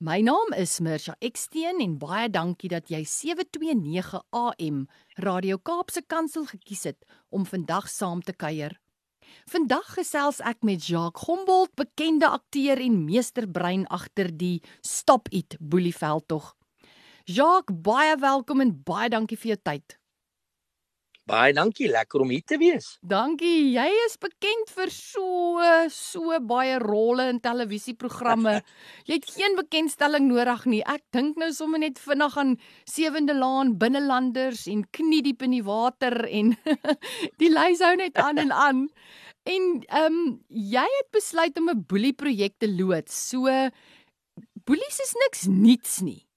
My naam is Mirsha Eksteen en baie dankie dat jy 729 AM Radio Kaapse Kansel gekies het om vandag saam te kuier. Vandag gesels ek met Jacques Gombold, bekende akteur en meesterbrein agter die Stop It Boelieveldtog. Jacques, baie welkom en baie dankie vir jou tyd. Baie dankie, lekker om hier te wees. Dankie. Jy is bekend vir so so baie rolle in televisieprogramme. jy het geen bekendstelling nodig nie. Ek dink nou sommer net vinnig aan Sewende Laan, Binnelanders en Knie diep in die water en die lys hou net aan en aan. En ehm um, jy het besluit om 'n boelie projek te loods. So boelies is niks niets nie.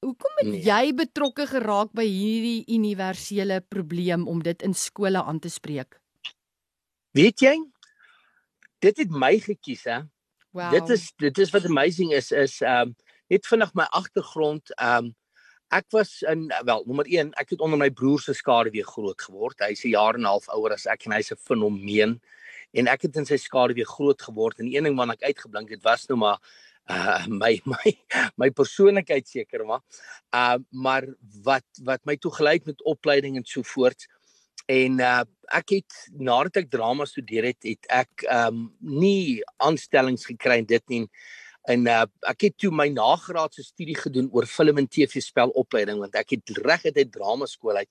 Hoekom het nee. jy betrokke geraak by hierdie universele probleem om dit in skole aan te spreek? Weet jy? Dit het my gekies hè. Wow. Dit is dit is wat amazing is is ehm um, net vinnig my agtergrond ehm um, ek was in wel nommer 1 ek het onder my broer se skaduwee groot geword. Hy's 'n jaar en 'n half ouer as ek en hy's 'n fenomeen en ek het in sy skaduwee groot geword en een ding wat ek uitgeblink het was nou maar uh my my my persoonlikheid seker maar. Uh maar wat wat my toegelyk met opleiding en so voort. En uh ek het nadat ek drama studeer het het ek um nie aanstellings gekry in dit nie. En uh ek het toe my nagraadse studie gedoen oor film en TV spelopleiding want ek het reg uit drama skool uit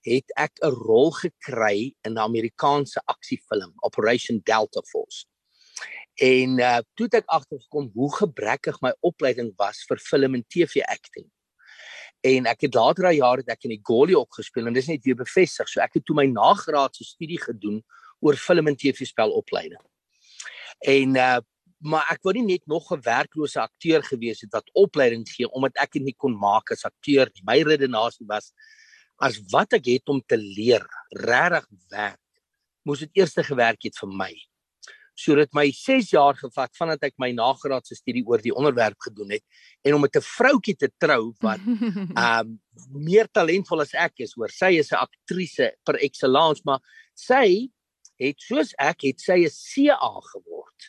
het ek 'n rol gekry in 'n Amerikaanse aksiefilm Operation Delta Force En uh toe het ek agtergekom hoe gebrekkig my opleiding was vir film en TV acting. En ek het later daai jaar het ek in die Goli ook gespeel en dis net weer bevestig. So ek het toe my nagraadse studie gedoen oor film en TV spelopleiding. En uh maar ek wou nie net nog 'n werklose akteur gewees het wat opleiding gee omdat ek dit nie kon maak as akteur. My redenasie was as wat ek het om te leer regtig werk, moes dit eers gewerk het vir my So dit my 6 jaar gevat vandat ek my nagraadse studie oor die onderwerp gedoen het en om met 'n vroutjie te trou wat ehm um, meer talentvol as ek is, hoor. Sy is 'n aktrise per excellence, maar sy het soos ek het sy 'n CA geword.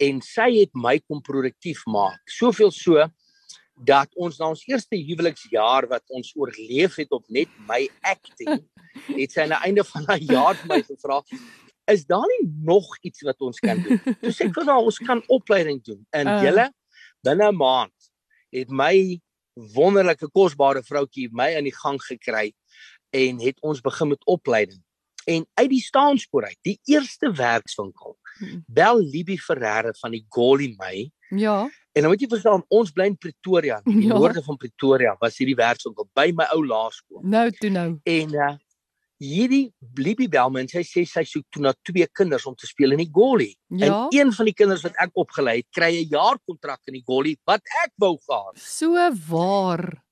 En sy het my kom produktief maak. Soveel so dat ons na ons eerste huweliksjaar wat ons oorleef het op net my acting, het sy aan die einde van haar jaar vir my gevra, is daar nie nog iets wat ons kan doen? Toe sê ek vir haar ons kan opleiding doen. En uh. julle binne 'n maand het my wonderlike kosbare vroutjie my aan die gang gekry en het ons begin met opleiding. En uit die staanspoor uit, die eerste werkswinkel, hmm. bel Libby Ferreira van die Golly my. Ja. En dan moet jy verstaan, ons bly in Pretoria, in die ja. noorde van Pretoria, was hierdie werkswinkel by my ou laerskool. Nou toe nou. En uh, hierdie Libby Belman sy sê sy soek toe na twee kinders om te speel in die Golly. Ja? En een van die kinders wat ek opgelei het, kry 'n jaar kontrak in die Golly wat ek wou gehad. So waar.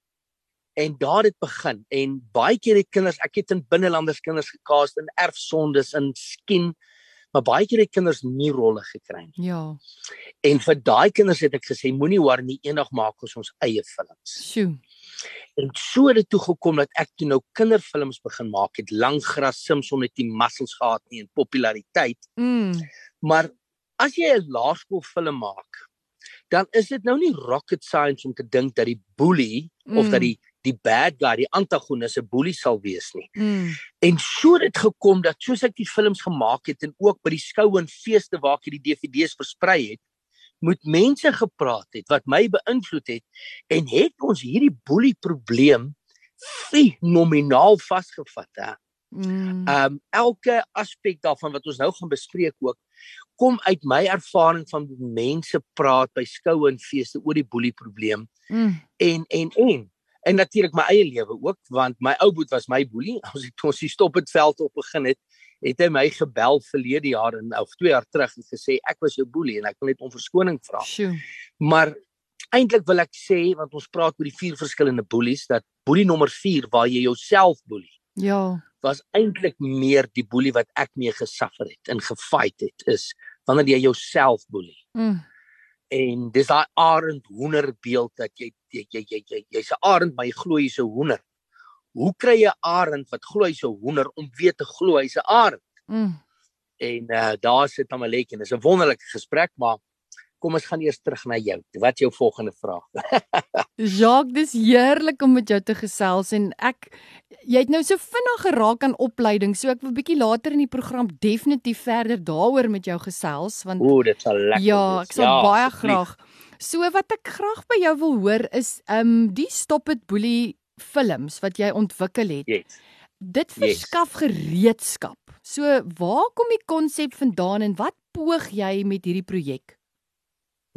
En daar het begin en baie keer het kinders, ek het in binnelanders kinders gekaas in erfsondes in skien, maar baie keer het kinders nie rolle gekry nie. Ja. En vir daai kinders het ek gesê moenie hoor nie eendag maak ons ons eie films. Sjoe. En so het dit toe gekom dat ek toe nou kinderfilms begin maak het. Langgras Simpson het nie muscles gehad nie en populariteit. Mm. Maar as jy 'n laerskoolfilm maak, dan is dit nou nie rocket science om te dink dat die boelie mm. of dat die die bad guy, die antagonis 'n boelie sal wees nie. Mm. En so het dit gekom dat soos ek die films gemaak het en ook by die skoue en feeste waar ek die DVD's versprei het, met mense gepraat het wat my beïnvloed het en het ons hierdie boelie probleem fenomenaal vasgevat hè. Mm. Um elke aspek daarvan wat ons nou gaan bespreek ook kom uit my ervaring van mense praat by skoue en feeste oor die boelie probleem. Mm. En en en en natuurlik my eie lewe ook want my ou boet was my boelie. Ons het ons die stop het veld op begin het het hy my gebel verlede jaar en of 2 jaar terug en gesê ek was jou boelie en ek wil net om verskoning vra. Maar eintlik wil ek sê want ons praat oor die vier verskillende boelies dat boelie nommer 4 waar jy jouself boelie. Ja. Was eintlik meer die boelie wat ek mee gesuffer het en gefight het is wanneer jy jouself boelie. Mm. En dis daai arend hoender beeld dat jy jy jy jy jy jy's 'n arend maar jy glo jy's 'n hoender. Hoe kry jy 'n arend wat glo hy's 'n hoender om weer te glo hy's 'n arend? Mm. En uh, daar sit Amalek en dis 'n wonderlike gesprek maar kom ons gaan eers terug na jou. Wat is jou volgende vraag? Jacques, dis heerlik om met jou te gesels en ek jy het nou so vinnig geraak aan opleiding, so ek wil bietjie later in die program definitief verder daaroor met jou gesels want Ooh, dit sal lekker Ja, ek sal ja, baie graag. So wat ek graag by jou wil hoor is um die Stop it Boelie films wat jy ontwikkel het. Yes. Dit verskaf yes. gereedskap. So waar kom die konsep vandaan en wat poog jy met hierdie projek?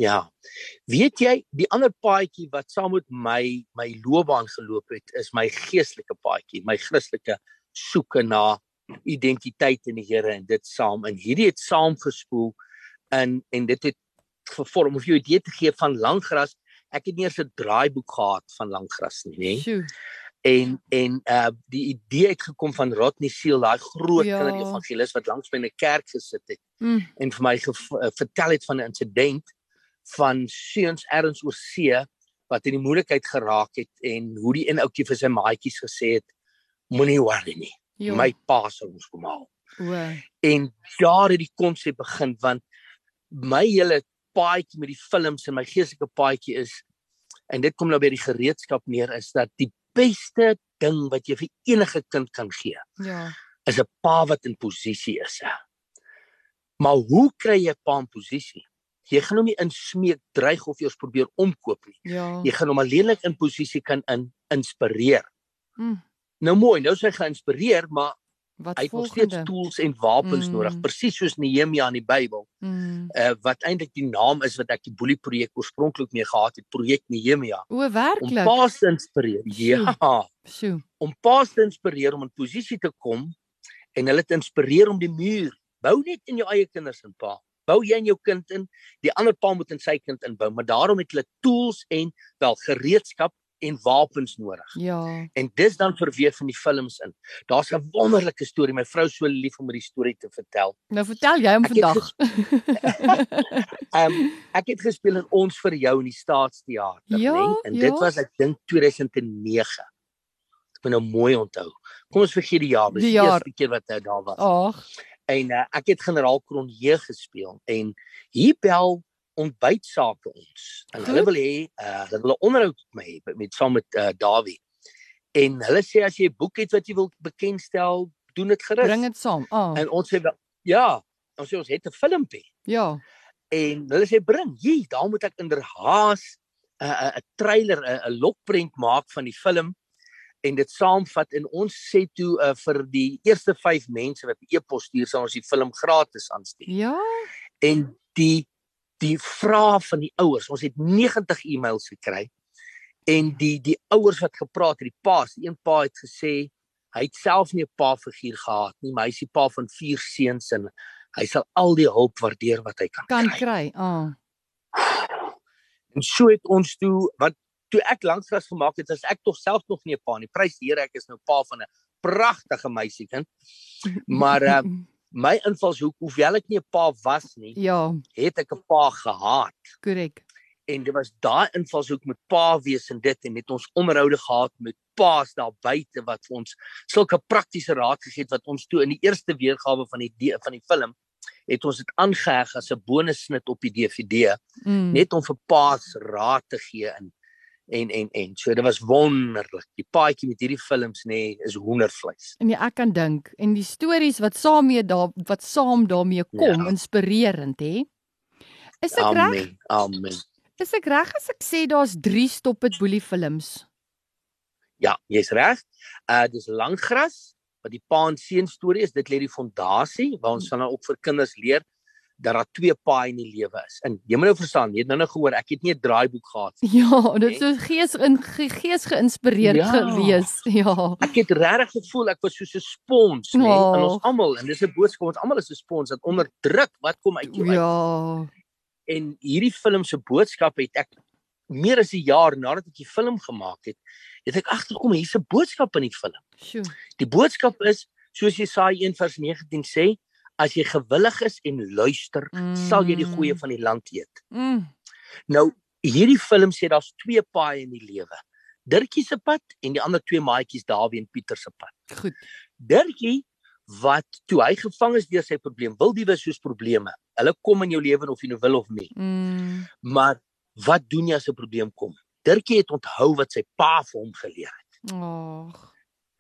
Ja. Weet jy, die ander paadjie wat saam met my my loopbaan geloop het, is my geestelike paadjie, my Christelike soeke na identiteit in die Here en dit saam en hierdie het saamgespoel in en dit het gevorm of jy idee te gee van langgras. Ek het nie eers 'n draaiboek gehad van langgras nie, nê. En en uh die idee het gekom van Rodney Seal, daai groot ja. klein evangelis wat langs by 'n kerk gesit het mm. en vir my uh, vertel het van 'n insident van seuns erns oor see wat in die moeilikheid geraak het en hoe die een ouetjie vir sy maatjies gesê het moenie worry nie. Jo. My pa sal ons kom haal. O. En daar het die konsep begin want my hele paadjie met die films en my geestelike paadjie is en dit kom nou by die gereedskap neer is dat die beste ding wat jy vir enige kind kan gee. Ja. is 'n pa wat in posisie is. Maar hoe kry jy pa in posisie? Jy gaan hom nie insmeek, dreig of jy ons probeer omkoop nie. Ja. Jy gaan hom alleenlik in posisie kan in inspireer. Mm. Nou mooi, nou sy geïnspireer, maar wat hy het nog steeds tools en wapens mm. nodig, presies soos Nehemia in die Bybel. Mm. Uh wat eintlik die naam is wat ek die boelie projek oorspronklik mee gehad het, projek Nehemia. O, werklik. Om paas te inspireer. Ja. Sjoe. Om paas te inspireer om in posisie te kom en hulle te inspireer om die muur bou net in jou eie kinders en pa bou jy in jou kind in, die ander pa moet in sy kind inbou, maar daarom het hulle tools en wel gereedskap en wapens nodig. Ja. En dis dan verweef in die films in. Daar's 'n wonderlike storie. My vrou so lief om die storie te vertel. Nou vertel jy hom vandag. Ehm um, ek het gespeel in ons vir jou in die Staatsteater, ja, nee, en dit ja. was ek dink 2009. Ek moet nou mooi onthou. Kom ons vergeet die jaar, dis die eerste keer wat hy daar was. Ag en uh, ek het generaal Kronje gespeel en hier bel ontbyt sake ons. En hulle wil hê uh, hulle wil 'n onderhoud met my hê met saam met uh, Dawie. En hulle sê as jy 'n boek het wat jy wil bekendstel doen dit gerus. Bring dit saam. Oh. en ons sê ja ons sê ons het 'n filmpie. Ja. En hulle sê bring hier daar moet ek inderhaas 'n uh, 'n trailer 'n uh, lokprent maak van die film en dit saamvat. En ons sê toe uh, vir die eerste 5 mense wat 'n e-pos stuur sal ons die film gratis aanstuur. Ja. En die die vrae van die ouers, ons het 90 e-mails gekry. En die die ouers wat gepraat het, die paas, een pa het gesê hy het self nie 'n pa figuur gehad nie, maar hy is die pa van 4 seuns en hy sal al die hulp waardeer wat hy kan kan kry. kry. Oh. En so het ons toe wat toe ek lanksgras gemaak het, as ek tog self nog nie 'n pa nie. Prys die Here, ek is nou pa van 'n pragtige meisiekind. Maar uh, my invalshoek, hoewel ek nie 'n pa was nie, ja, het ek 'n pa gehad. Korrek. En dit was daai invalshoek met pa wees en dit en het ons onderhoude gehad met paas daar buite wat vir ons sulke praktiese raad gegee het wat ons toe in die eerste weergawe van die van die film het ons dit aangeheg as 'n bonussnit op die DVD mm. net om vir paas raad te gee in en en en so dit was wonderlik. Die paadjie met hierdie films nê nee, is hoendervleis. En ja, ek kan dink en die stories wat saam mee daar wat saam daarmee kom ja. inspirerend hè. Is ek reg? Amen. Amen. Is ek reg as ek sê daar's 3 stop it boelie films? Ja, jy's reg. Uh dis Langgras wat die pa en seun storie is. Dit lê die fondasie waar ons dan ook vir kinders leer dat daar twee paaie in die lewe is. En jy moet nou verstaan, jy het nou nog gehoor, ek het nie 'n draaiboek gehad nie. Ja, dit so gees in gees geïnspireerd ja. gelees. Ja. Ek het regtig gevoel ek was soos 'n spons, nee, oh. en ons almal en dis 'n boodskap ons almal is 'n spons dat onder druk wat kom uit jou uit. Ja. En hierdie film se boodskap het ek meer as 'n jaar nadat ek die film gemaak het, het ek agterkom hier's 'n boodskap in die film. Sjoe. Die boodskap is soos Jesaja 1 vers 19 sê, as jy gewillig is en luister, mm. sal jy die goeie van die land eet. Mm. Nou, hierdie film sê daar's twee paaie in die lewe. Dirkie se pad en die ander twee maatjies Dawie en Pieter se pad. Goed. Dirkie wat toe hy gevang is deur sy probleem, wil die wees soos probleme. Hulle kom in jou lewe of jy nou wil of nie. Mm. Maar wat doen jy as 'n probleem kom? Dirkie het onthou wat sy pa vir hom geleer het. Ag.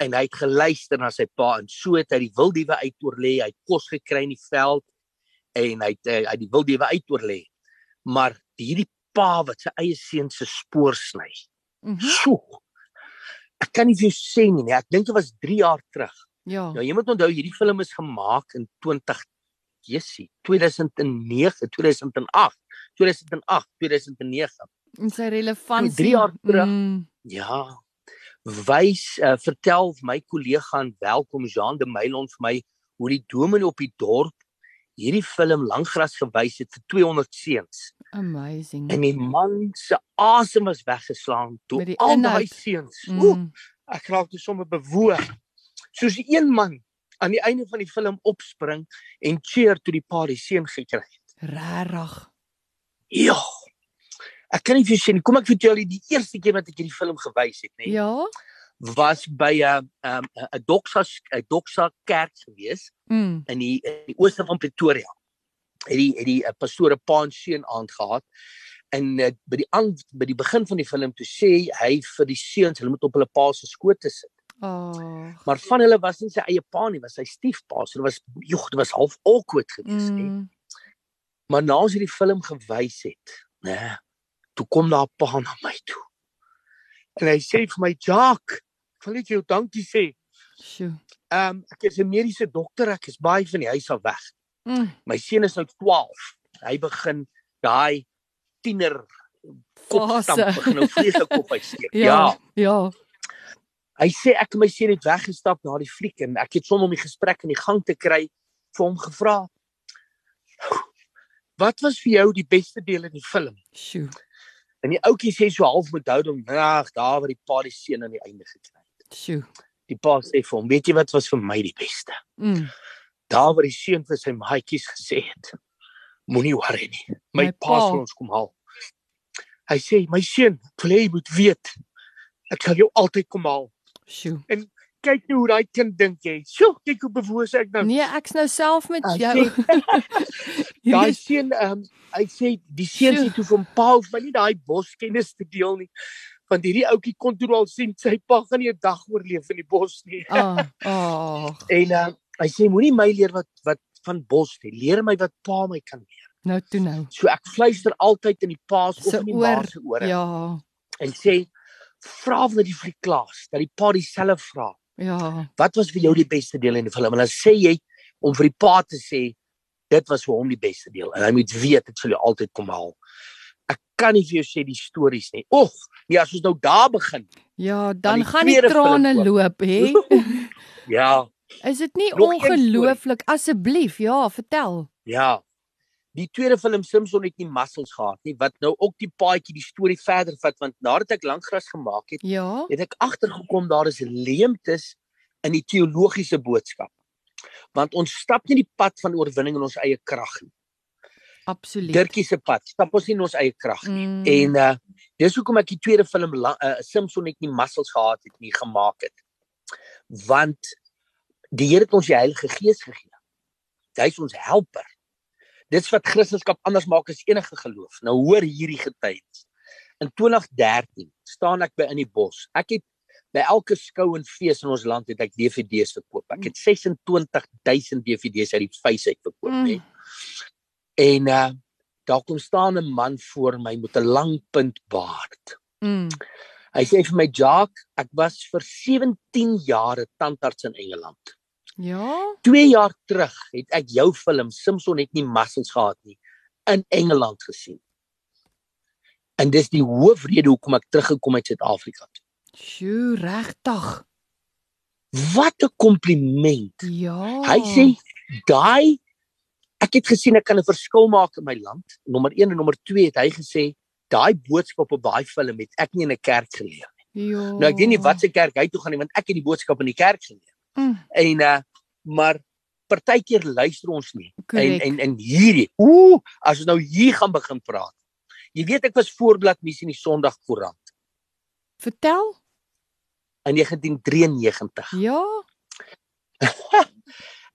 En hy het geluister na sy pa en so het hy die wildiewe uitoorlê, hy het kos gekry in die veld en hy het hy die wildiewe uitoorlê. Maar hierdie pa wat sy eie seun se spoor sny. Mhm. So. Ek kan nie vir jou sê nie, nee. ek dink dit was 3 jaar terug. Ja. Nou jy moet onthou hierdie film is gemaak in 20 Jessie 2009 2008 2008 2009 En sy relevantie 3 jaar terug. Mm. Ja. Wys uh, vertel my kollega en welkom Jean de Meilon vir my hoe die dominee op die dorp hierdie film Langgras gewys het vir 200 seuns. Amazing. En die man se asem was weggeslaan toe al daai seuns. Mm. Oeh, Mm. ek raak toe sommer bewoog. Soos die een man aan die einde van die film opspring en cheer toe die pa die seun gekry het. Regtig. Ja. Ek kan nie vir jou sê nie. Kom ek vertel julle die eerste keer wat ek hierdie film gewys het, nê, Ja. was by 'n 'n 'n Doxa 'n Doxa kerk gewees Mm. in die in die ooste van Pretoria. Het die het die uh, pastoor 'n pa en seun aand gehad. En uh, by die aan by die begin van die film toe sê hy vir die seuns hulle moet op hulle pa se skoot sit. Ag. Maar van hulle was nie sy eie pa nie, was sy stiefpa. So dit was joh, dit was half awkward geweest, mm. Mm. Maar na as jy die film gewys het, né, toe kom daar 'n pa na my toe. En hy sê vir my, "Jacques, ek wil net jou dankie sê. Sjoe. Ehm um, ek is 'n mediese dokter, ek is baie van die huis af weg. Mm. My seun is nou 12. Hy begin daai tiener kopstamp begin nou vreeslik op uitsteek. Ja. ja. Ja. Hy sê ek en my seun het weggestap na die fliek en ek het sonder om die gesprek in die gang te kry vir hom gevra. Wat was vir jou die beste deel in die film? Sjoe. En die ouetjie sê so half met houding, ag, daar waar die pa die seun aan die einde gekry het. Sjoe. Die pa sê vir hom, weet jy wat was vir my die beste? Mm. Daar waar die seun vir sy maatjies gesê het, moenie worry nie. My, My pa sal ons kom haal. Hy sê, my seun, wil jy moet weet, ek sal jou altyd kom haal. Sjoe. Kyk nou hoe daai kind dink jy. Sjoe, kyk hoe bewus ek nou. Nee, ek's nou self met Hy jou. Daai seun, ehm, hy sê die seun sê toe hom pa hoef my nie daai boskennis te deel nie. Want hierdie ouetjie kon toe al sien sy pa gaan nie 'n dag oorleef in die bos nie. Ah, ag. En uh, hy sê moenie my leer wat wat van bos nie. Leer my wat pa my kan leer. Nou toe nou. So ek fluister altyd in die pa se Se of in die ma oor, se ore Ja. en sê vra vir die vir die klas dat die pa dieselfde vra. Ja. Wat was vir jou die beste deel in die film? En dan sê jy om vir die pa te sê dit was vir hom die beste deel en hy moet weet dit sal jy altyd kom haal. Ek kan nie vir jou sê die stories nie. Oeg, nee, as ons nou daar begin. Ja, dan die gaan die trane loop, hè? Ja, Is dit nie ongelooflik asseblief? Ja, vertel. ja. Die tweede film Simpson het nie muscles gehad nie, wat nou ook die paadjie die storie verder vat want nadat ek Langgras gemaak het, Ja. het ek agtergekom daar is leemtes in die teologiese boodskap. Want ons stap nie die pad van oorwinning in ons eie krag nie. Absoluut. Dirkie se pad, stap ons nie in ons eie krag nie. Mm. En uh dis hoekom ek die tweede film la- uh, Simpson net nie muscles gehad het nie gemaak het. Want die Here het ons die Heilige Gees gegee. Hy is ons helper. Dit's wat Christendom anders maak as enige geloof. Nou hoor hierdie getuies. In 2013 staan ek by in die bos. Ek het by elke skou en fees in ons land het ek DVD's verkoop. Ek het 26000 DVD's uit die vuis uit verkoop, Mm. hè. En uh daar kom staan 'n man voor my met 'n lang punt baard. Mm. Hy sê vir my, "Jacques, ek was vir 17 jaar 'n tandarts in Engeland. Ja. 2 jaar terug het ek jou film Simpson het nie muscles gehad nie in Engeland gesien. En dis die hoofrede hoekom ek teruggekom het Suid-Afrika toe. Sjoe, regtig. Wat 'n kompliment. Ja. Hy sê daai ek het gesien ek kan 'n verskil maak in my land. Nommer 1 en nommer 2 het hy gesê daai boodskap op daai film het ek nie in 'n kerk geleer nie. Ja. Nou ek weet nie wat se kerk hy toe gaan nie want ek het die boodskap in die kerk geneem. Mm. En uh maar partykeer luister ons nie. Correct. En en en hierdie, ooh, as ons nou hier gaan begin praat. Jy weet ek was voorblad missie in die Sondagkoerant Vertel? in 1993. Ja.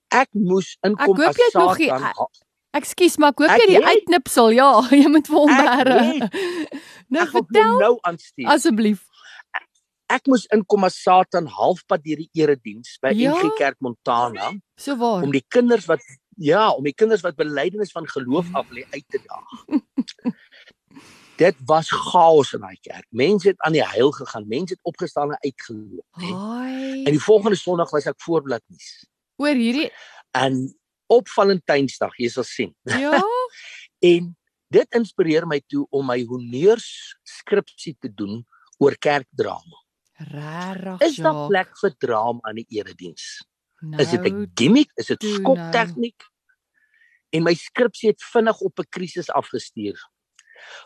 Ek moes inkom die- Satan. Ekskuus, maar ek hoop Ek jy die uitknipsel. Ja, jy moet vir hom bære. Nou Ek vertel nou aanstuur. asseblief. Ek moes inkom as Satan halfpad deur die erediens by Ja? NG Kerk Montana So waar. om die kinders wat ja, om die kinders wat belydenis van geloof af lê uit te daag. Dit was chaos in daai kerk. Mense het aan die huil gegaan. Mense het opgestaan en uitgeloop, hè. Haai. En die volgende Sondag was ek voorblad nuus. Oor hierdie En op Valentynsdag, jy sal sien. ja. En dit inspireer my toe om my honneurs skripsie te doen oor kerkdrama. Rarig. Is daar plek vir drama aan die erediens? Nou, Is dit 'n gimmick? Is dit nou. skoktegniek? En my skripsie het vinnig op 'n krisis afgestuur.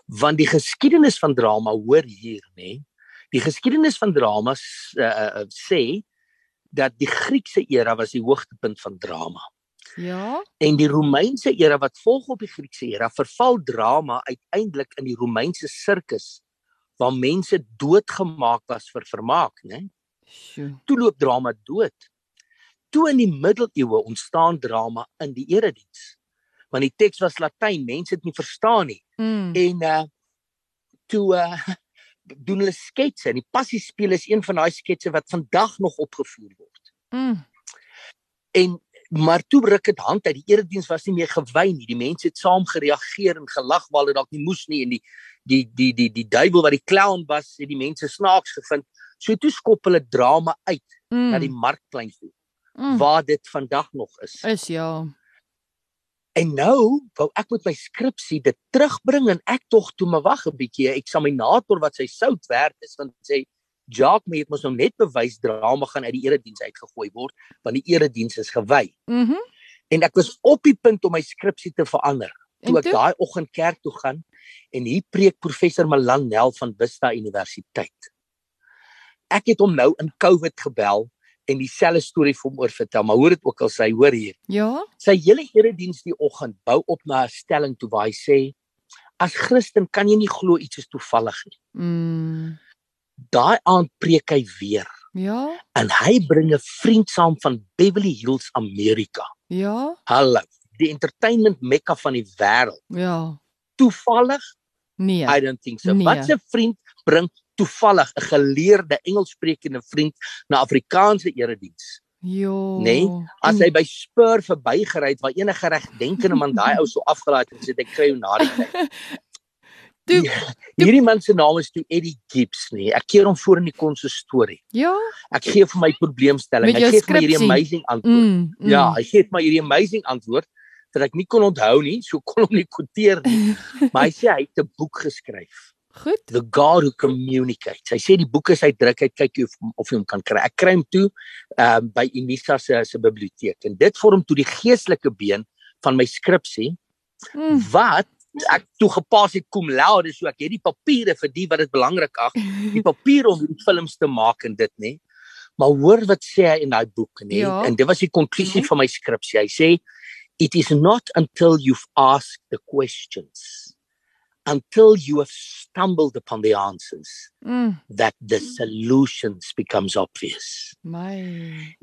Want die geskiedenis van drama hoor hier, nê? Die geskiedenis van drama uh, uh, sê dat die Griekse era was die hoogtepunt van drama. Ja. En die Romeinse era wat volg op die Griekse era, verval drama uiteindelik in die Romeinse sirkus waar mense doodgemaak was vir vermaak, né? Sjoe. Toe loop drama dood. Toe in die middeleeue ontstaan drama in die erediens. Want die teks was Latyn, mense het nie verstaan nie. Mm. En uh toe uh doen hulle sketse en die passiespeel is een van daai sketse wat vandag nog opgevoer word. Mm. En maar toe ruk dit hand uit. Die erediens was nie meer gewy nie. Die mense het saam gereageer en gelag waar hulle dalk nie moes nie en die die die die die duiwel wat die clown was, het die mense snaaks gevind. So toe skop hulle drama uit Mm. na die markplein toe mm. waar dit vandag nog is. is ja. En nou wou ek met my skripsie dit terugbring en ek tog toe maar wag 'n bietjie. 'n Eksaminator wat sy sout werd is want sê Jacques moet mos nou net bewys drama gaan uit die erediens uitgegooi word want die erediens is gewy. Mhm. En ek was op die punt om my skripsie te verander. Toe ek daai oggend kerk toe gaan en hier preek professor Malan Nel van Vista Universiteit. Ek het hom nou in COVID gebel en dieselfde storie vir hom oor vertel, maar hoor dit ook al sy hoor hier. Ja. Sy hele erediens die oggend bou op na 'n stelling toe waar hy sê as Christen kan jy nie glo iets is toevallig nie. Mm. Daai aand preek hy weer Ja. en hy bring 'n vriend saam van Beverly Hills Amerika. Ja. Hallo, die entertainment mekka van die wêreld. Ja. Toevallig? Nee. I don't think so. Nee. Wat 'n vriend bring toevallig 'n geleerde Engelssprekende vriend na Afrikaanse erediens. Jo. Nee, As hy by Spur verbygery het waar enige regdenkende man daai ou so afgelaai het en sê ek kry jou na die tyd. Toe- Die- Hierdie man se naam is toe Eddie Gibbs nie. Ek keer hom voor in die konsistorie. Ja. Ek gee vir my probleemstelling. Hy gee vir my hierdie amazing antwoord. Mm. mm. Ja, hy gee vir my hierdie amazing antwoord wat ek nie kon onthou nie, so kon hom nie quoteer nie. Maar hy sê hy het 'n boek geskryf. Goed. The God Who Communicates. Hy sê die boek is hy kyk jy of of jy hom kan kry. Ek kry hom toe ehm uh, by Unisa se se biblioteek en dit vorm toe die geestelike been van my skripsie Mm. wat ek toe gepas het cum laude so ek het die papiere vir die wat dit belangrik ag die papiere om die films te maak en dit nê maar hoor wat sê hy in daai boek nê Ja. en dit was die konklusie Mhm. van my skripsie hy sê it is not until you've asked the questions until you have stumbled upon the answers Mm. that the solutions becomes obvious My.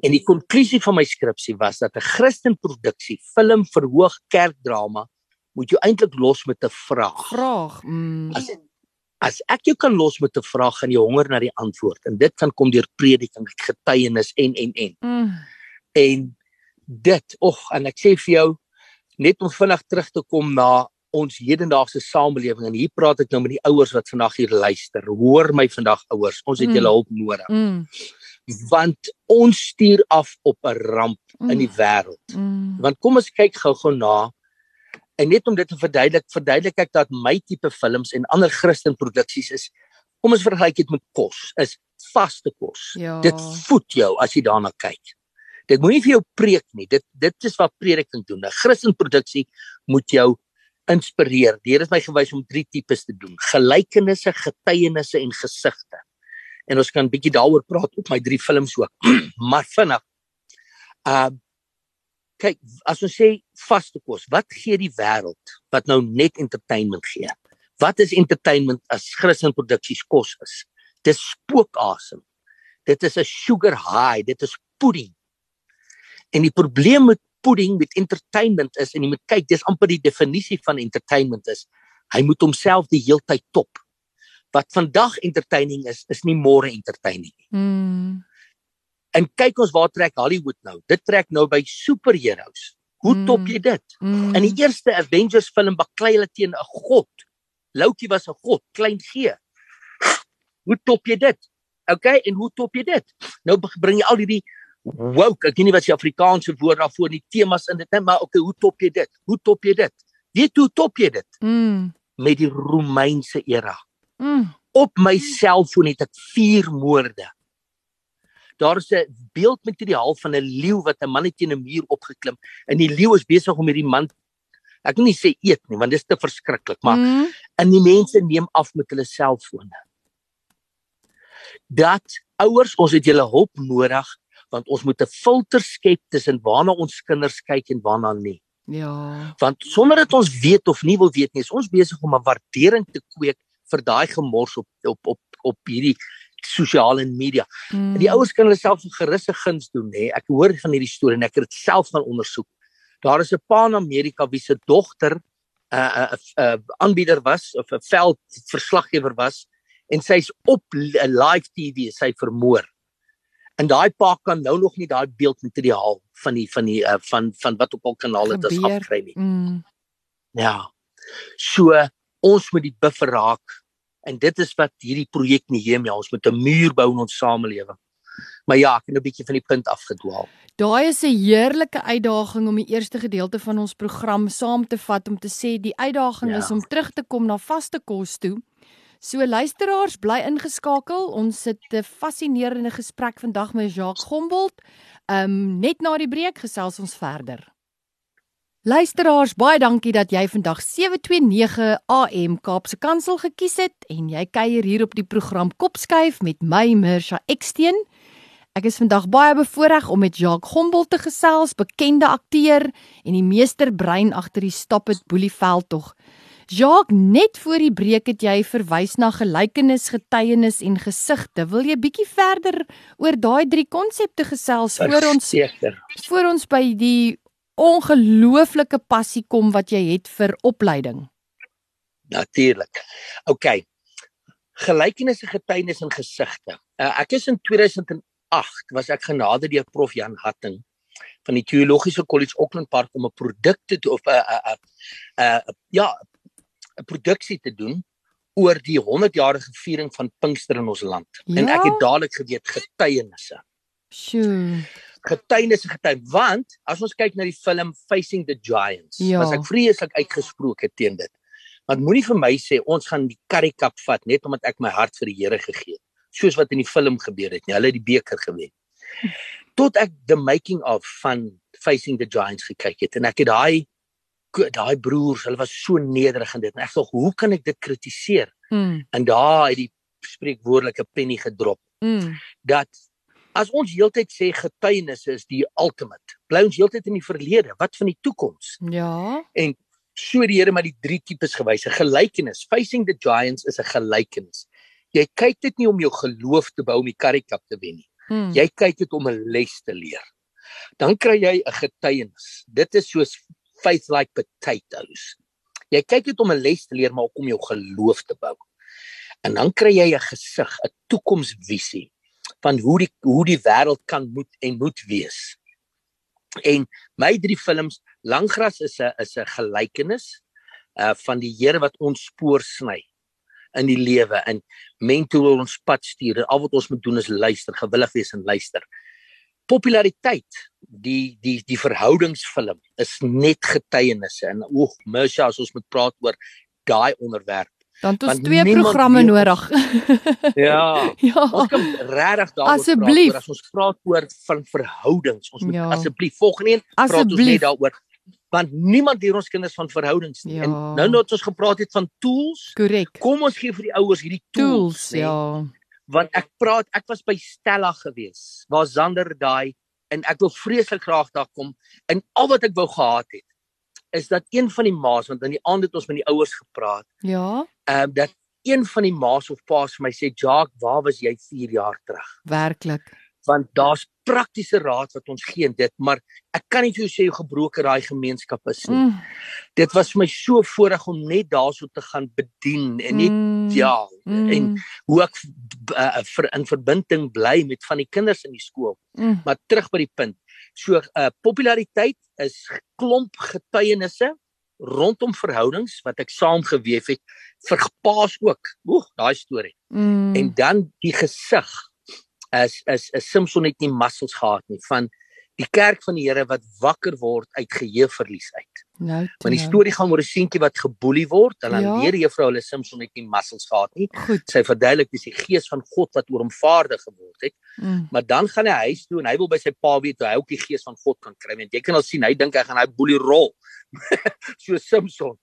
en die konklusie van my skripsie was dat 'n Christenproduksie film verhoog kerkdrama moet jou eintlik los met 'n vraag Vraag. Mm. As as ek jou kan los met 'n vraag, gaan jy honger na die antwoord en dit kan kom deur prediking, getuienis en en en. Mm. En dit, ag, en ek sê vir jou net om vinnig terug te kom na ons hedendaagse samelewing en hier praat ek nou met die ouers wat vandag hier luister. Hoor my vandag ouers, ons het Mm. julle hulp nodig Mm. want ons stuur af op 'n ramp in die wêreld. Mm. Want kom ons kyk gou-gou na en net om dit te verduidelik, verduidelik ek dat my tipe films en ander Christenproduksies is kom ons vergelyk dit met kos, is vaste kos. Ja. Dit voed jou as jy daarna kyk. Dit moenie vir jou preek nie. Dit dit is wat prediking doen. 'n Christenproduksie moet jou inspireer. Here het my gewys om drie tipes te doen: gelykenisse, getuienisse en gesigte. en ons kan bietjie daaroor praat op my drie films ook. maar vinnig. Uh kyk, as ons sê vaste kos, wat gee die wêreld wat nou net entertainment gee? Wat is entertainment as Christen produksies kos is? Dis spookasem. Dit is 'n sugar high, dit is pudding. En die probleem met pudding met entertainment is en jy moet kyk, dis amper die definisie van entertainment is hy moet homself die heeltyd top. Wat vandag entertaining is, is nie môre entertaining nie. Mm. En kyk ons waar trek Hollywood nou. Dit trek nou by superheroes. Hoe mm. top jy dit? Mm. In die eerste Avengers film baklei hulle teen 'n god. Loki was 'n god, klein G. Hoe top jy dit? OK, en hoe top jy dit? Nou bring jy al hierdie woke, ek weet nie wat die Afrikaanse woord daarvoor nie, temas in dit net, maar OK, hoe top jy dit? Hoe top jy dit? Weet hoe top jy dit? Mm. Met die Romeinse era. Mm. Op my selfoon het ek 4 moorde. Daar is 'n beeldmateriaal van 'n leeu wat 'n man teen 'n muur opgeklim en die leeu is besig om hierdie man ek wil nie sê eet nie want dit is te verskriklik, maar Mm. en die mense neem af met hulle selfone. Dat ouers, ons het julle hulp nodig want ons moet 'n filter skep tussen waarna ons kinders kyk en waarna nie. Ja. Want sonder dat ons weet of nie wil weet nie, is ons besig om 'n waardering te kweek vir daai gemors op op op op hierdie sosiale media. Mm. Die ouers kan hulle self 'n gerusse guns doen, nê. Ek hoor van hierdie storie en ek het dit self gaan ondersoek. Daar is 'n pa in Amerika wie se dogter 'n uh, 'n uh, uh, aanbieder was of 'n veldverslaggewer was en sy's op 'n live TV sy vermoor. En daai pa kan nou nog nie daai beeldmateriaal van die van die uh, van van wat op al kanale dit Gebeur. afkry nie. Mm. Ja. So ons moet die buffer raak en dit is wat hierdie projek Nehemia ons moet 'n muur bou in ons samelewing. Maar ja, ek het 'n bietjie van die punt afgedwaal. Daai is 'n heerlike uitdaging om die eerste gedeelte van ons program saam te vat om te sê die uitdaging Ja. is om terug te kom na vaste kos toe. So luisteraars, bly ingeskakel. Ons sit 'n fascinerende gesprek vandag met Jacques Gombold. Um net na die breek gesels ons verder. Luisteraars, baie dankie dat jy vandag 729 AM Kaapse Kansel gekies het en jy kuier hier op die program Kopskuif met my Mirsha Eksteen. Ek is vandag baie bevoorreg om met Jacques Gombold te gesels, bekende akteur en die meesterbrein agter die Stop it Boelieveld tog. Jacques, net voor die breek het jy verwys na gelykenis, getuienis en gesigte. Wil jy bietjie verder oor daai drie konsepte gesels voor ons seker. voor ons by die ongelooflike passie kom wat jy het vir opleiding? Natuurlik. OK. Gelykenisse, getuienis en gesigte. Uh, ek is in 2008 was ek genade deur Prof Jan Hatting van die Teologiese Kollege Auckland Park om 'n produkte te of 'n 'n uh, ja, 'n produksie te doen oor die 100-jarige viering van Pinkster in ons land. En ek Ja? het dadelik geweet getuienisse. Sjoe. getuienis getuien want as ons kyk na die film Facing the Giants Ja. was ek vreeslik uitgesproke teen dit. Want moenie vir my sê ons gaan die karikap vat net omdat ek my hart vir die Here gegee het, soos wat in die film gebeur het nie. Hulle het die beker gewen. Tot ek the making of van Facing the Giants gekyk het en ek het daai daai broers, hulle was so nederig in dit. En ek sê, hoe kan ek dit kritiseer? Mm. En daar het die spreekwoordelike penny gedrop Mm. dat as ons heeltyd sê getuienisse is die ultimate, bly ons heeltyd in die verlede. Wat van die toekoms? Ja. En so die Here maar die drie tipes gewys. 'n Gelykenis, facing the giants is 'n gelykenis. Jy kyk dit nie om jou geloof te bou om die karikap te wen nie. Mm. Jy kyk dit om 'n les te leer. Dan kry jy 'n getuienis. Dit is soos faith like potatoes. Jy kyk dit om 'n les te leer maar ook om jou geloof te bou. En dan kry jy 'n gesig, 'n toekomsvisie van hoe die hoe die wêreld kan moet en moet wees. En my drie films, Langgras is 'n is 'n gelykenis uh van die Here wat ons spoor sny in die lewe en mentor ons pad stuur. Al wat ons moet doen is luister, gewillig wees en luister. Populariteit, die die die verhoudingsfilm is net getuienisse en oeg, Mersha as ons moet praat oor daai onderwerp. Dan het ons want twee programme nodig. Ja. ja. Ons kan regtig daaroor Asseblief. praat as ons praat oor van verhoudings. Ons moet Ja. asseblief volgende een praat ons Asseblief. net daaroor want niemand leer ons kinders van verhoudings nie. Ja. En nou nou het ons gepraat het van tools. Korrek. Kom ons gee vir die ouers hierdie tools, Tools, ja. Want ek praat, ek was by Stella gewees waar Zander daai en ek wil vreeslik graag daar kom en al wat ek wou gehad het is dat een van die ma's want in die aand het ons met die ouers gepraat. Ja. Ehm um, dat een van die ma's of pa's vir my sê, "Jacques, waar was jy 4 jaar terug?" Werklik. Want daar's praktiese raad wat ons gee in dit, maar ek kan nie vir jou sê hoe gebroken daai gemeenskap is nie. Mm. Dit was vir my so voorreg om net daarso te gaan bedien en net mm. ja mm. en hoe ek uh, vir in verbinding bly met van die kinders in die skool. Mm. Maar terug by die punt. So uh populariteit is klomp getuienisse rondom verhoudings wat ek saamgeweef het vir paas ook. Oeg, daai storie. Mm. En dan die gesig is is 'n Simpson het nie muscles gehad nie van die kerk van die Here wat wakker word uit geheueverlies uit. Nou. Want die storie gaan oor 'n seentjie wat geboelie word en dan ja. leer juffrou hulle Simpson het nie muscles gehad nie. Goed. Sy verduidelik dis die gees van God wat oor hom vaardig geword het. Mm. Maar dan gaan hy huis toe en hy wil by sy pa weet hoe hy ook die gees van God kan kry. Want jy kan al sien hy dink hy gaan hy boelie rol. so Simpson.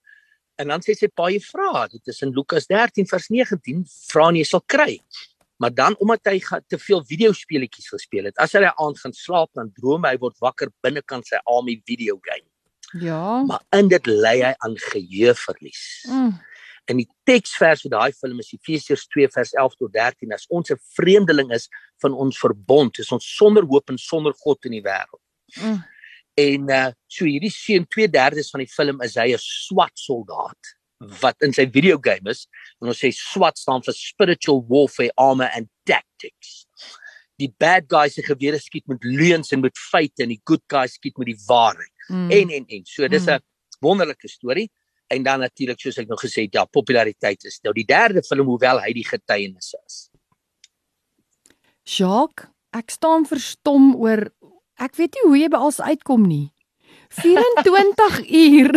En dan sê sy pa jy vra, dit is in Lukas 13 vers 19, vra en jy sal kry. Maar dan omdat hy te veel videospeletjies gespeel het, as hy aand gaan slaap dan droom hy word wakker binnekant sy army video game. Ja. Maar in dit lê hy aan geheueverlies. Mm. En die teksvers vir daai film is Efesiërs 2 vers 11 tot 13 as ons 'n vreemdeling is van ons verbond, is ons sonder hoop en sonder God in die wêreld. Mm. En uh so hierdie seun 2/3 van die film is hy 'n swart soldaat wat in sy video game is en ons sê SWAT staan vir spiritual warfare armor and tactics. Die bad guys se gewere skiet met leuns en met feite en die good guys skiet met die waarheid. Mm. En en en so dis 'n mm. wonderlike storie en dan natuurlik soos ek nou gesê het ja, populariteit is nou die derde film hoewel hy die getuienis is. Jacques, ek staan verstom oor Ek weet nie hoe jy by alles uitkom nie. 24 uur.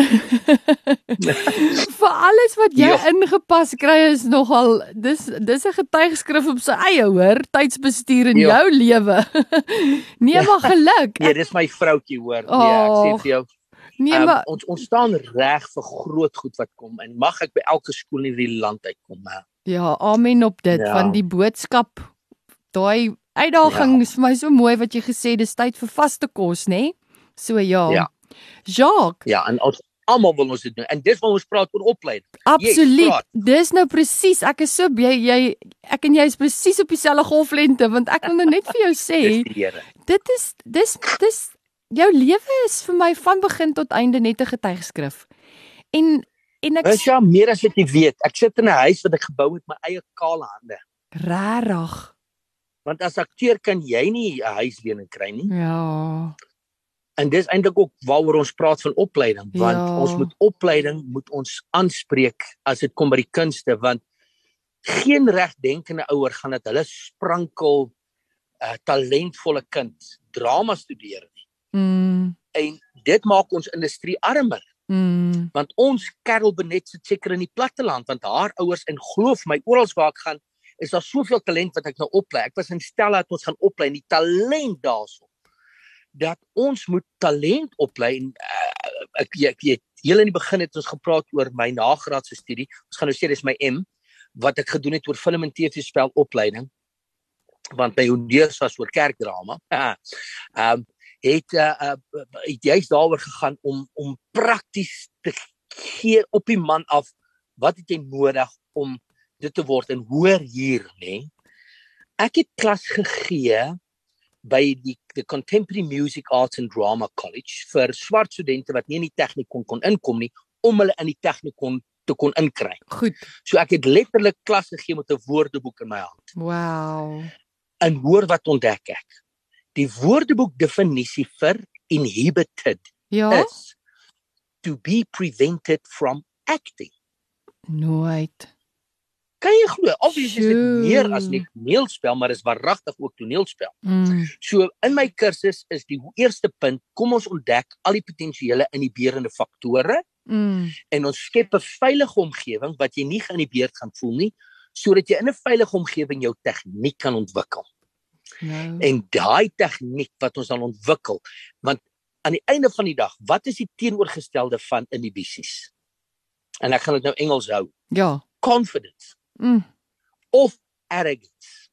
Vir alles wat jy ja. ingepas kry is nogal dis dis 'n getuigskrif op sy eie hoor, tydsbestuur in ja. jou lewe. nee, maar geluk. Nee, dis my vroutjie hoor. Oh. Nee, ek sê vir jou. Nee, um, maar ons ons staan reg vir groot goed wat kom en mag ek by elke skool in hierdie land uitkom. He. Ja, amen op dit ja. van die boodskap. Daai uitdaging ja. is vir my so mooi wat jy gesê dis tyd vir vaste kos, nê? So ja. Ja. Jacques. Ja, en ons almal wil ons dit doen. En dis wat ons praat oor opleiding. Absoluut. Yes, dis nou presies. Ek is so jy jy ek en jy is presies op dieselfde golflengte want ek wil nou net vir jou sê dit is dis dis jou lewe is vir my van begin tot einde net 'n getuigskrif. En en ek Is ja meer as wat jy weet. Ek sit in 'n huis wat ek gebou het met my eie kale hande. Regtig. Want as akteur kan jy nie 'n huislening kry nie. Ja. En dis eintlik ook waaroor ons praat van opleiding, want ja. ons moet opleiding moet ons aanspreek as dit kom by die kunste, want geen regdenkende ouer gaan dit hulle sprankel 'n uh, talentvolle kind drama studeer nie. Mm. En dit maak ons industrie armer. Mm. Want ons Karel Benet sit seker in die platteland want haar ouers en glo vir my oral waar ek gaan is daar soveel talent wat ek nou oplei. Ek was in Stella het ons gaan oplei en die talent daarso. Dat ons moet talent oplei en uh, ek ek weet heel in die begin het ons gepraat oor my nagraadse studie. Ons gaan nou sê dis my M wat ek gedoen het oor film en TV spel opleiding. Want by Hondeus was oor kerkdrama. Ehm um, het uh, uh, het jy's daaroor gegaan om om prakties te gee op die man af wat het jy nodig om dit te word en hoor hier nê ek het klas gegee by die the contemporary music arts and drama college vir swart studente wat nie in die tegnikon kon inkom nie om hulle in die tegnikon te kon inkry. Goed. So ek het letterlik klas gegee met 'n woordeboek in my hand. Wow. En hoor wat ontdek ek. Die woordeboek definisie vir inhibited ja? is to be prevented from acting. Nooit. Kan jy glo? Obviously is dit meer as net toneelspel, maar is waaragtig ook toneelspel. Mm. So in my kursus is die eerste punt, kom ons ontdek al die potensiële inhiberende faktore. Mm. En ons skep 'n veilige omgewing wat jy nie geïnhibeerd gaan voel nie, sodat jy in 'n veilige omgewing jou tegniek kan ontwikkel. Nou. En daai tegniek wat ons dan ontwikkel, want aan die einde van die dag, wat is die teenoorgestelde van inhibisies? En ek gaan dit nou Engels hou. Ja. Confidence Mm. Of arrogance.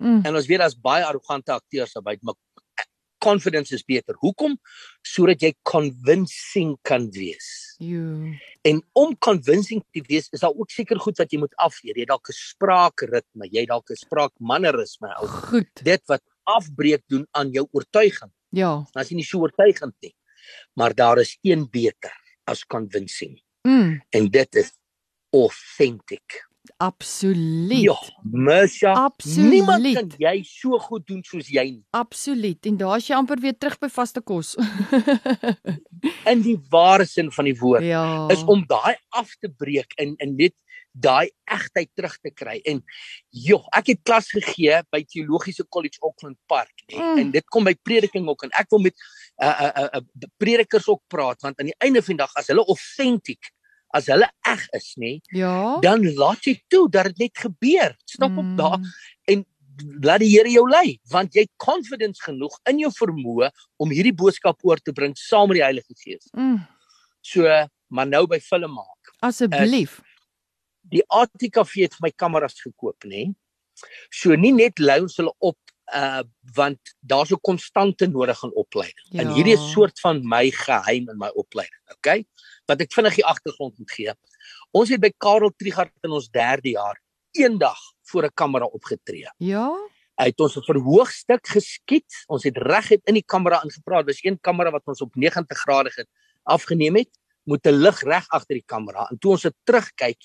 Mm. En ons weet daar's baie arrogante akteurs daarby, maar confidence is beter. Hoekom? Sodat jy convincing kan wees. Jo. En om convincing te wees, is daar ook seker goed wat jy moet afleer. Jy dalk 'n spraakritme, jy dalk 'n spraakmannerisme ou. Goed. Dit wat afbreek doen aan jou oortuiging. Ja. As jy nie so oortuigend nie. Maar daar is een beter as convincing. Mm. En dit is authentic. Absoluut. Ja, Mesha. Niemand kan jy so goed doen soos jy nie. Absoluut. En daar's jy amper weer terug by vaste kos. in die ware sin van die woord ja. is om daai af te breek en en net daai egtheid terug te kry. En joh, ek het klas gegee by Teologiese College Auckland Park, nee, mm. en dit kom by prediking ook en ek wil met 'n uh, 'n uh, uh, uh, predikers ook praat want aan die einde van die dag as hulle authentic as hulle eg is nê ja dan laat jy toe dat dit net gebeur stap mm. op daar en laat die Here jou lei want jy het confidence genoeg in jou vermoë om hierdie boodskap oor te bring saam met die Heilige Gees mm. so maar nou by film maak asseblief die ATKV het my kameras gekoop nê so nie net lei ons hulle op uh want daar's 'n konstante nodig aan opleiding. Ja. En hierdie is soort van my geheim in my opleiding, okay? Wat ek vinnig die agtergrond moet gee. Ons het by Karel Trigard in ons 3de jaar eendag voor 'n kamera opgetree. Ja. Hy het ons 'n verhoogstuk geskiet. Ons het reguit in die kamera ingepraat. Dis een kamera wat ons op 90 grade het afgeneem het met 'n lig reg agter die kamera. En toe ons dit terugkyk,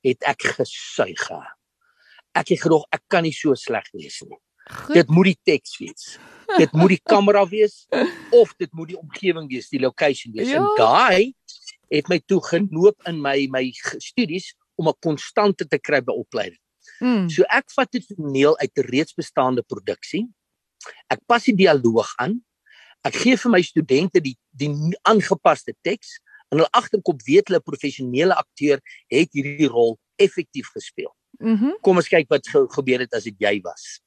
het ek gesuig. Ek het gedog ek kan nie so sleg wees nie. Goed. Dit moet die teks wees. Dit moet die kamera wees of dit moet die omgewing wees, die location wees. Ja. En daai het my toe genoop in my my studies om 'n konstante te kry by opleiding. Mm. So ek vat dit toneel uit 'n reeds bestaande produksie. Ek pas die dialoog aan. Ek gee vir my studente die die aangepaste teks en hulle agterkop weet hulle professionele akteur het hierdie rol effektief gespeel. Mm Kom ons kyk wat ge gebeur het as dit jy was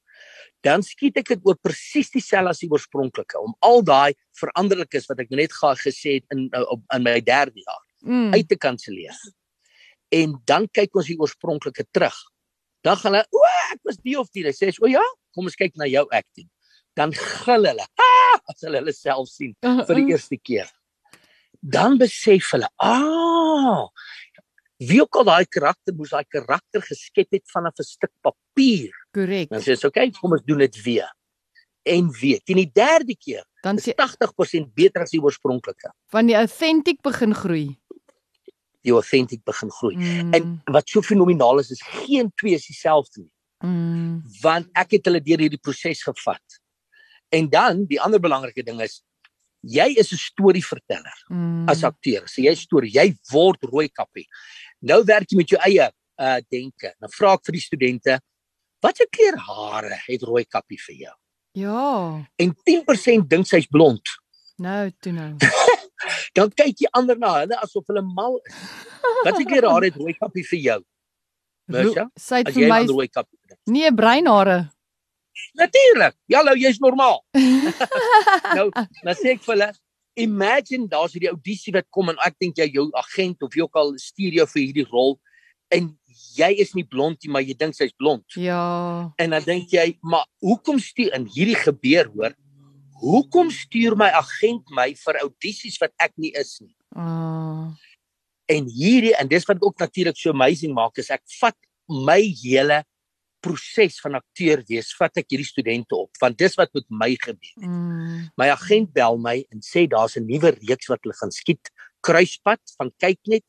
dan skiet ek dit oor presies dieselfde as die oorspronklike om al daai veranderlikes wat ek net gehad gesê het in uh, in my derde jaar mm. uit te kanselleer. En dan kyk ons die oorspronklike terug. Dan gaan hulle, "O, ek was die of die." Hulle sê, "O ja, kom ons kyk na jou acting." Dan gil hulle. Ah, as hulle hulle self sien vir die eerste keer. Dan besef hulle, "Ah, wie ook al daai karakter moes daai karakter geskep het vanaf 'n stuk papier." Korrek. Dan sê jy, "Oké, kom ons doen dit weer." En weer. Teen die derde keer, dan is 80% beter as die oorspronklike. Van die authentic begin groei. Die authentic begin groei. Mm. En wat so fenomenaal is, is geen twee is dieselfde nie. Mm. Want ek het hulle deur hierdie proses gevat. En dan, die ander belangrike ding is jy is 'n storieverteller mm. as akteur. So jy storie, jy word rooi kappie. Nou werk jy met jou eie uh denke. Nou vra ek vir die studente, Watter kleur hare het rooi kappie vir jou? Ja. En 10% dink sy's blond. Nou, toe nou. Dan kyk jy ander na hulle asof hulle mal is. Watter kleur hare het rooi kappie vir jou? Mesha? Sy het vir my rooi kappie. Nee, breinhare. Natuurlik. Ja, nou jy's normaal. nou, nou sê ek vir hulle, imagine daar's hierdie audisie wat kom en ek dink jy jou agent of jy ook al stuur jou vir hierdie rol en jy is nie blond nie, maar jy dink sy's blond. Ja. En dan dink jy, maar hoekom stuur in hierdie gebeur hoor? Hoekom stuur my agent my vir audisies wat ek nie is nie? Ah. En hierdie en dis wat ook natuurlik so amazing maak is ek vat my hele proses van akteur wees, vat ek hierdie studente op want dis wat met my gebeur. Mm. My agent bel my en sê daar's 'n nuwe reeks wat hulle gaan skiet, Kruispad van Kyknet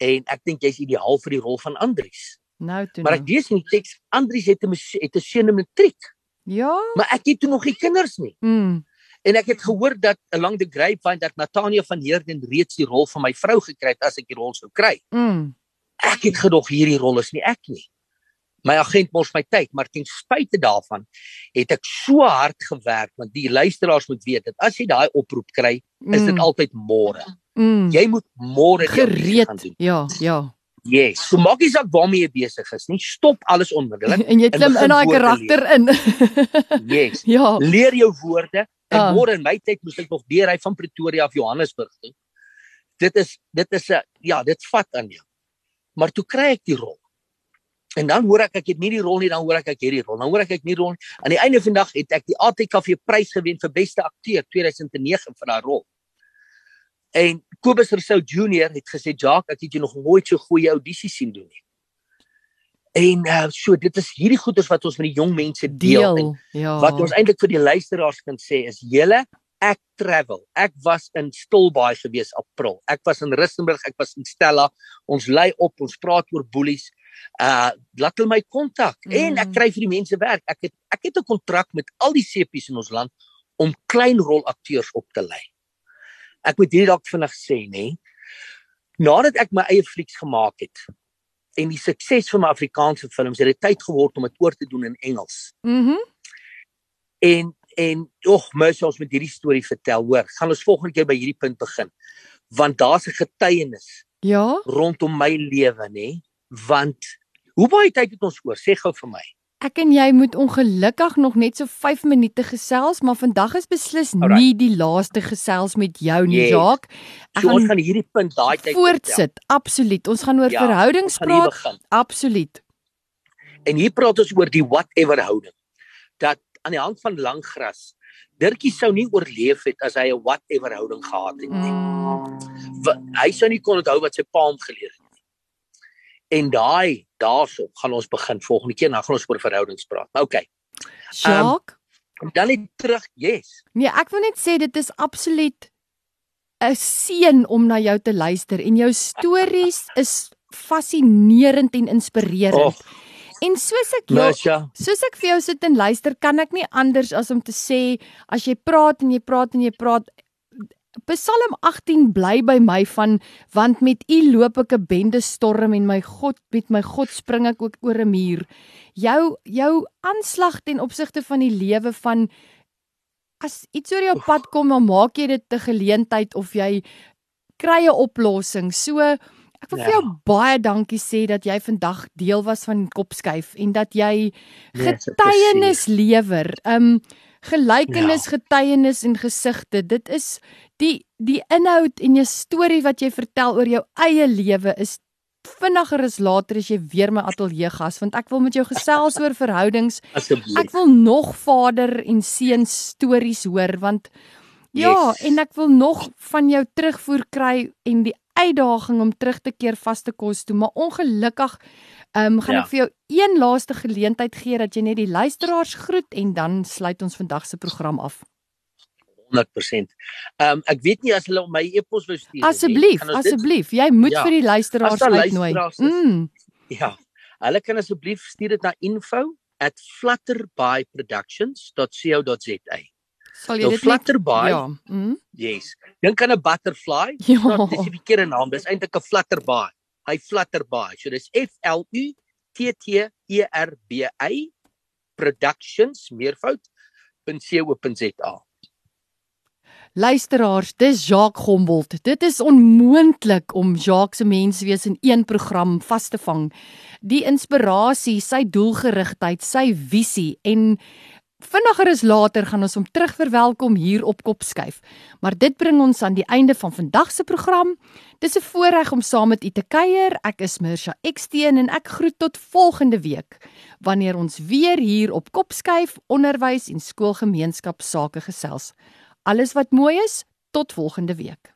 en ek dink jy's ideaal vir die rol van Andries. Nou toe. Maar ek lees in die teks Andries het 'n het 'n seun in matriek. Ja. Maar ek het toe nog nie kinders nie. Mm. En ek het gehoor dat along the grapevine dat Natania van Heerden reeds die rol van my vrou gekry het as ek die rol sou kry. Mm. Ek het gedog hierdie rol is nie ek nie. My agent mors my tyd, maar ten spyte daarvan het ek so hard gewerk want die luisteraars moet weet dat as jy daai oproep kry, is dit Mm. altyd môre. Mm. Jy moet môre audisie gaan gereed. doen. Ja, ja. Yes. So maak nie saak waarmee jy besig is nie. Stop alles onmiddellik. En jy klim in daai karakter in. Yes. ja. Leer jou woorde. En Ah. môre in my tyd moes ek nog deur hy van Pretoria af Johannesburg toe. Dit is dit is 'n ja, dit vat aan jou. Maar toe kry ek die rol. En dan hoor ek ek het nie die rol nie, dan hoor ek ek het die rol. Dan hoor ek ek nie rol nie. Aan die einde van die dag het ek die ATKV prys gewen vir beste akteur 2009 vir daai rol. En Kobus Rousseau Junior het gesê, "Jacques, ek het jou nog nooit so goeie audisie sien doen nie." En uh, so dit is hierdie goeders wat ons met die jong mense deel. deel ja. Wat ons eintlik vir die luisteraars kan sê is, "Julle, ek travel. Ek was in Stilbaai gewees April. Ek was in Rustenburg, ek was in Stella. Ons lei op, ons praat oor boelies uh laat hulle my kontak mm. en ek mm. kry vir die mense werk. Ek het ek het 'n kontrak met al die CP's in ons land om klein rolakteurs op te lei. Ek moet hierdie dalk vinnig sê nê. Nadat ek my eie flieks gemaak het en die sukses van my Afrikaanse films het dit tyd geword om dit oor te doen in Engels. Mhm. Mm en en ag, mens ons met hierdie storie vertel, hoor, gaan ons volgende keer by hierdie punt begin. Want daar's 'n getuienis. Ja. rondom my lewe nê want hoe baie tyd het ons oor? Sê gou vir my. Ek en jy moet ongelukkig nog net so 5 minute gesels, maar vandag is beslis Alright. nie die laaste gesels met jou nie, yes. Jacques. Ek so, gaan, gaan hierdie punt daai tyd voortsit. Absoluut. ons gaan oor ja, verhoudings ons praat. Absoluut. En hier praat ons oor die whatever houding. Dat aan die hand van lang gras Dirkie sou nie oorleef het as hy 'n whatever houding gehad het nie. Mm. Hy sou nie kon onthou wat sy pa hom geleer het. En daai daarso gaan ons begin volgende keer, dan gaan ons oor verhoudings praat. Okay. Jacques, um, dan net terug, yes. Nee, ek wil net sê dit is absoluut 'n seën om na jou te luister en jou stories is fascinerend en inspirerend. Oh. En soos ek jou, soos ek vir jou sit en luister, kan ek nie anders as om te sê as jy praat en jy praat en jy praat Psalm 18 bly by my van want met u loop ek 'n bende storm en my God met my God spring ek ook oor 'n muur. Jou jou aanslag ten opsigte van die lewe van as iets oor jou pad kom, dan maak jy dit 'n geleentheid of jy kry 'n oplossing. So ek wil ja. vir jou baie dankie sê dat jy vandag deel was van Kopskuif en dat jy nee, getuienis lewer. Um gelykenis, ja. getuienis en gesigte. Dit is die die inhoud en jou storie wat jy vertel oor jou eie lewe is vinniger as later as jy weer my ateljee gas want ek wil met jou gesels oor verhoudings. Asseblief. Ek wil nog vader en seun stories hoor want ja, yes. en ek wil nog van jou terugvoer kry en die uitdaging om terug te keer vaste kos toe, maar ongelukkig Ehm um, gaan ja. ek vir jou een laaste geleentheid gee dat jy net die luisteraars groet en dan sluit ons vandag se program af. 100%. Ehm um, ek weet nie as hulle my e-pos wou stuur nie. Asseblief, asseblief, jy moet ja. vir die luisteraars uitnooi. Mm. Ja. Hulle kan asseblief stuur dit na info@flutterbyproductions.co.za. Sal jy nou, dit flutterby? Ja. Mm. Yes. Dink aan 'n butterfly. Ja. Dit is 'n verkeerde naam. Dis eintlik 'n flutterby hy flutter baie. So dis F L U T T E R B Y productions meervoud.co.za. Luisteraars, dis Jacques Gombold. Dit is onmoontlik om Jacques se menswees in een program vas te vang. Die inspirasie, sy doelgerigtheid, sy visie en Vinniger is later gaan ons hom terug verwelkom hier op Kopskuif. Maar dit bring ons aan die einde van vandag se program. Dis 'n voorreg om saam met u te kuier. Ek is Mirsha Eksteen en ek groet tot volgende week wanneer ons weer hier op Kopskuif onderwys en skoolgemeenskap sake gesels. Alles wat mooi is, tot volgende week.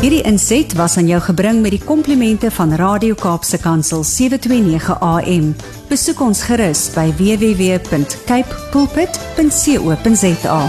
Hierdie inset was aan jou gebring met die komplimente van Radio Kaapse Kansel 729 AM. Besoek ons gerus by www.cape pulpit.co.za.